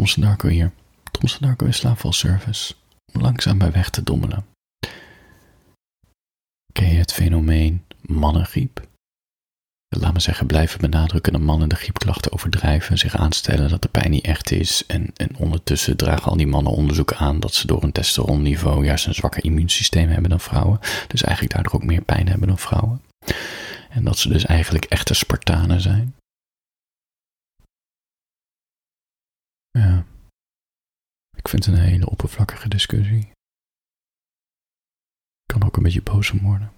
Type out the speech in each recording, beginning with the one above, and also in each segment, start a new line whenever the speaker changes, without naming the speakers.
Thompson Darko hier. Thompson Darko is slaapvalservice. Om langzaam bij weg te dommelen. Ken je het fenomeen mannengriep? Laat me zeggen, blijven benadrukken dat mannen de griepklachten overdrijven, zich aanstellen dat de pijn niet echt is. En, en ondertussen dragen al die mannen onderzoek aan dat ze door een testosteronniveau juist een zwakker immuunsysteem hebben dan vrouwen. Dus eigenlijk daardoor ook meer pijn hebben dan vrouwen. En dat ze dus eigenlijk echte Spartanen zijn. Ja. Ik vind het een hele oppervlakkige discussie. Ik kan ook een beetje boos om worden.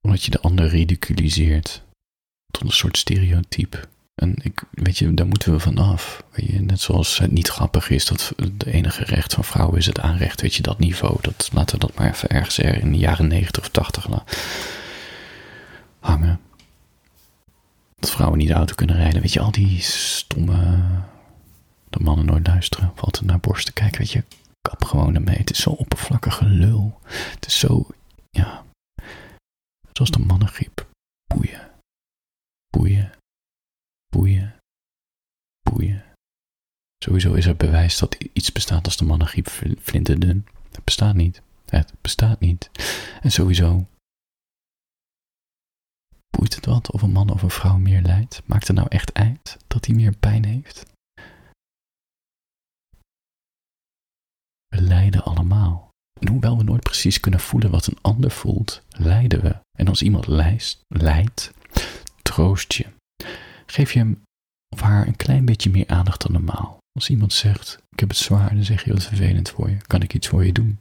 Omdat je de ander ridiculiseert. Tot een soort stereotype. En ik, weet je, daar moeten we vanaf. Weet je, net zoals het niet grappig is dat het enige recht van vrouwen is het aanrecht. Weet je, dat niveau. Dat, laten we dat maar even ergens er in de jaren 90 of 80 hangen. Dat vrouwen niet de auto kunnen rijden. Weet je, al die stomme. Dat mannen nooit luisteren. Of altijd naar borsten kijken. Weet je, kap gewoon ermee. Het is zo oppervlakkige lul. Het is zo. Ja. Zoals de mannengriep. Boeien. Boeien. Boeien. Boeien. Sowieso is er bewijs dat iets bestaat als de mannengriep flinterdun. Het bestaat niet. Het bestaat niet. En sowieso. Boeit het wat of een man of een vrouw meer lijdt? Maakt het nou echt uit dat hij meer pijn heeft? We lijden allemaal. En hoewel we nooit precies kunnen voelen wat een ander voelt, lijden we. En als iemand lijdt, troost je. Geef je hem of haar een klein beetje meer aandacht dan normaal. Als iemand zegt, ik heb het zwaar, dan zeg je, wat vervelend voor je. Kan ik iets voor je doen?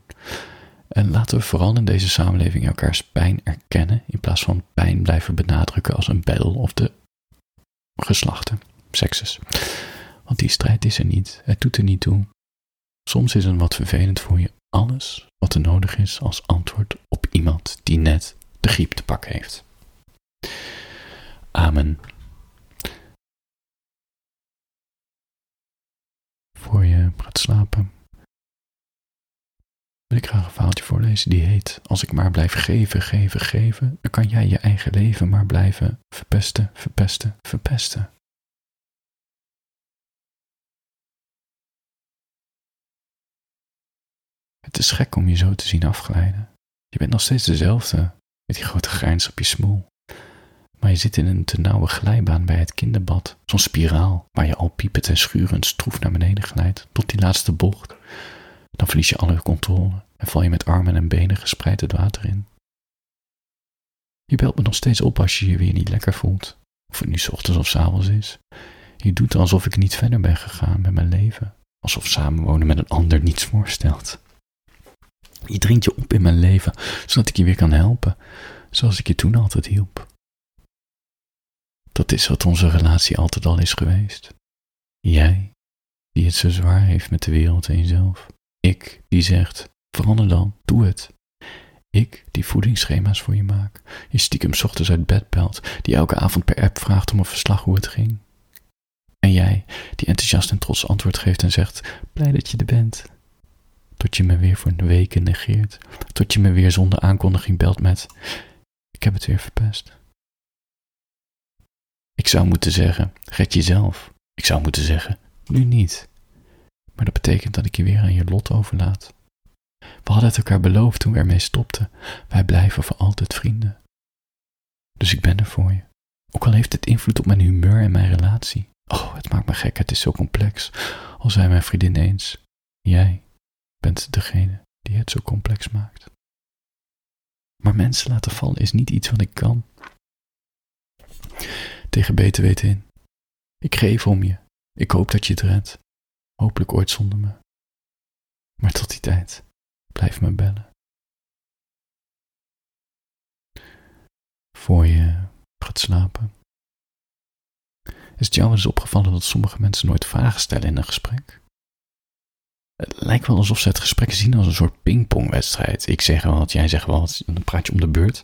En laten we vooral in deze samenleving elkaars pijn erkennen, in plaats van pijn blijven benadrukken als een battle of de geslachten, sekses. Want die strijd is er niet, het doet er niet toe. Soms is een wat vervelend voor je alles wat er nodig is als antwoord op iemand die net de griep te pakken heeft. Amen. Voor je gaat slapen, wil ik graag een verhaaltje voorlezen die heet Als ik maar blijf geven, geven, geven, dan kan jij je eigen leven maar blijven verpesten, verpesten, verpesten. Het is gek om je zo te zien afglijden. Je bent nog steeds dezelfde, met die grote grijns op je smoel. Maar je zit in een te nauwe glijbaan bij het kinderbad, zo'n spiraal waar je al piepend en schurend stroef naar beneden glijdt, tot die laatste bocht. Dan verlies je alle controle en val je met armen en benen gespreid het water in. Je belt me nog steeds op als je je weer niet lekker voelt, of het nu ochtends of avonds is. Je doet alsof ik niet verder ben gegaan met mijn leven, alsof samenwonen met een ander niets voorstelt. Je dringt je op in mijn leven, zodat ik je weer kan helpen, zoals ik je toen altijd hielp. Dat is wat onze relatie altijd al is geweest. Jij, die het zo zwaar heeft met de wereld en jezelf. Ik, die zegt, verander dan, doe het. Ik, die voedingsschema's voor je maak. Je stiekem ochtends uit bed belt, die elke avond per app vraagt om een verslag hoe het ging. En jij, die enthousiast en trots antwoord geeft en zegt, blij dat je er bent. Tot je me weer voor een week negeert. Tot je me weer zonder aankondiging belt met: Ik heb het weer verpest. Ik zou moeten zeggen: Red jezelf. Ik zou moeten zeggen: Nu niet. Maar dat betekent dat ik je weer aan je lot overlaat. We hadden het elkaar beloofd toen we ermee stopten. Wij blijven voor altijd vrienden. Dus ik ben er voor je. Ook al heeft het invloed op mijn humeur en mijn relatie. Oh, het maakt me gek, het is zo complex. Al zei mijn vriendin eens: Jij bent degene die het zo complex maakt. Maar mensen laten vallen is niet iets wat ik kan. Tegen beter weten in. Ik geef om je. Ik hoop dat je het redt. Hopelijk ooit zonder me. Maar tot die tijd, blijf me bellen. Voor je gaat slapen. Is het jou eens opgevallen dat sommige mensen nooit vragen stellen in een gesprek? Het lijkt wel alsof ze het gesprek zien als een soort pingpongwedstrijd. Ik zeg wat, jij zegt wat, dan praat je om de beurt.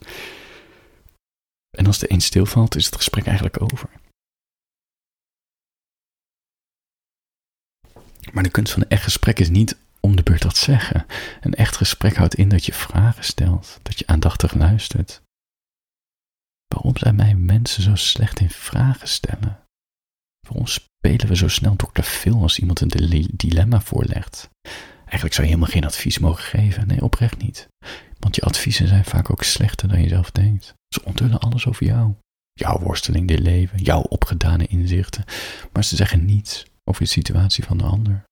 En als de een stilvalt, is het gesprek eigenlijk over. Maar de kunst van een echt gesprek is niet om de beurt dat zeggen. Een echt gesprek houdt in dat je vragen stelt, dat je aandachtig luistert. Waarom zijn mij mensen zo slecht in vragen stellen? Waarom spelen we zo snel Dr. Phil als iemand een dilemma voorlegt. Eigenlijk zou je helemaal geen advies mogen geven. Nee, oprecht niet. Want je adviezen zijn vaak ook slechter dan je zelf denkt. Ze onthullen alles over jou. Jouw worsteling dit leven, jouw opgedane inzichten. Maar ze zeggen niets over de situatie van de ander.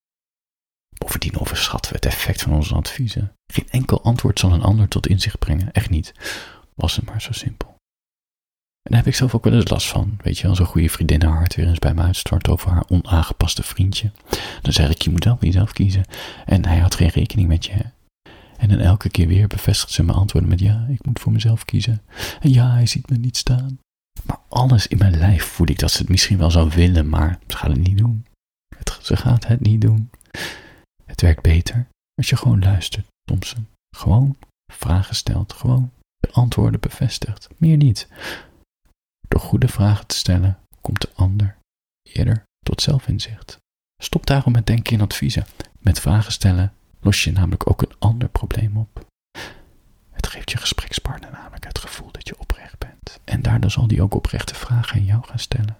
Bovendien overschatten we het effect van onze adviezen. Geen enkel antwoord zal een ander tot inzicht brengen. Echt niet. Was het maar zo simpel. En daar heb ik zelf ook wel eens last van. Weet je, als een goede vriendin haar hart weer eens bij me uitstort over haar onaangepaste vriendje. Dan zeg ik, je moet wel voor jezelf kiezen. En hij had geen rekening met je. En dan elke keer weer bevestigt ze mijn antwoorden met ja, ik moet voor mezelf kiezen. En ja, hij ziet me niet staan. Maar alles in mijn lijf voel ik dat ze het misschien wel zou willen, maar ze gaat het niet doen. Het, ze gaat het niet doen. Het werkt beter als je gewoon luistert, Thompson. Gewoon vragen stelt, gewoon de antwoorden bevestigt. Meer niet. Door goede vragen te stellen komt de ander eerder tot zelfinzicht. Stop daarom met denken in adviezen. Met vragen stellen los je namelijk ook een ander probleem op. Het geeft je gesprekspartner namelijk het gevoel dat je oprecht bent. En daardoor zal die ook oprechte vragen aan jou gaan stellen.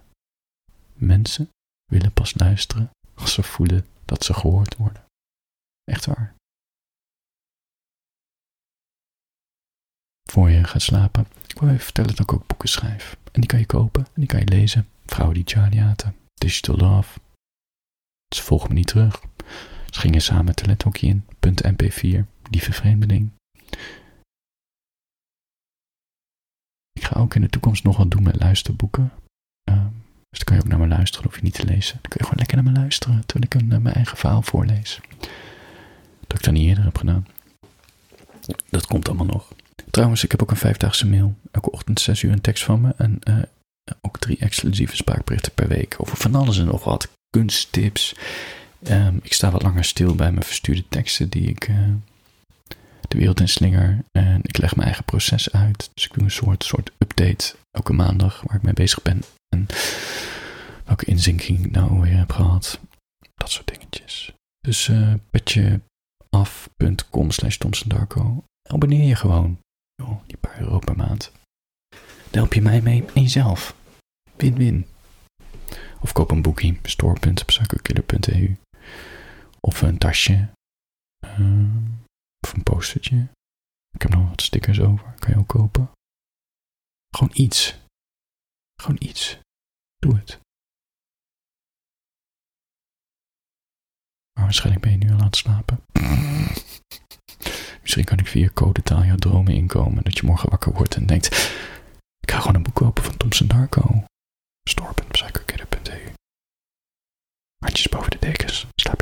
Mensen willen pas luisteren als ze voelen dat ze gehoord worden. Echt waar. Voor je gaat slapen, ik wil even vertellen dat ik ook boeken schrijf. En die kan je kopen en die kan je lezen. Vrouwen die Charlie haten. Digital Love. Ze volgen me niet terug. Ze gingen samen het talenthokje in. Punt MP4. Lieve vreemdeling. Ik ga ook in de toekomst nog wat doen met luisterboeken. Uh, dus dan kan je ook naar me luisteren, hoef je niet te lezen. Dan kun je gewoon lekker naar me luisteren, terwijl ik een, uh, mijn eigen verhaal voorlees. Dat ik dat niet eerder heb gedaan. Dat komt allemaal nog. Trouwens, ik heb ook een vijfdaagse mail. Elke ochtend zes uur een tekst van me. En uh, ook drie exclusieve spraakberichten per week. Over van alles en nog wat. Kunsttips. Um, ik sta wat langer stil bij mijn verstuurde teksten die ik uh, de wereld in slinger. En ik leg mijn eigen proces uit. Dus ik doe een soort, soort update elke maandag waar ik mee bezig ben. En welke inzinking ik nou weer heb gehad. Dat soort dingetjes. Dus uh, petjeaf.com slash Darko. Abonneer je gewoon die paar euro per maand. Daar help je mij mee en jezelf. Win-win. Of koop een boekie, store.psychokiller.eu. Of een tasje. Uh, of een postertje. Ik heb nog wat stickers over, kan je ook kopen. Gewoon iets. Gewoon iets. Doe het. Maar waarschijnlijk ben je nu al aan het slapen. Misschien kan ik via codetaal jouw dromen inkomen. Dat je morgen wakker wordt en denkt: ik ga gewoon een boek kopen van Thompson Darko. Store.psychokidder.eu Handjes boven de dekens. Slaap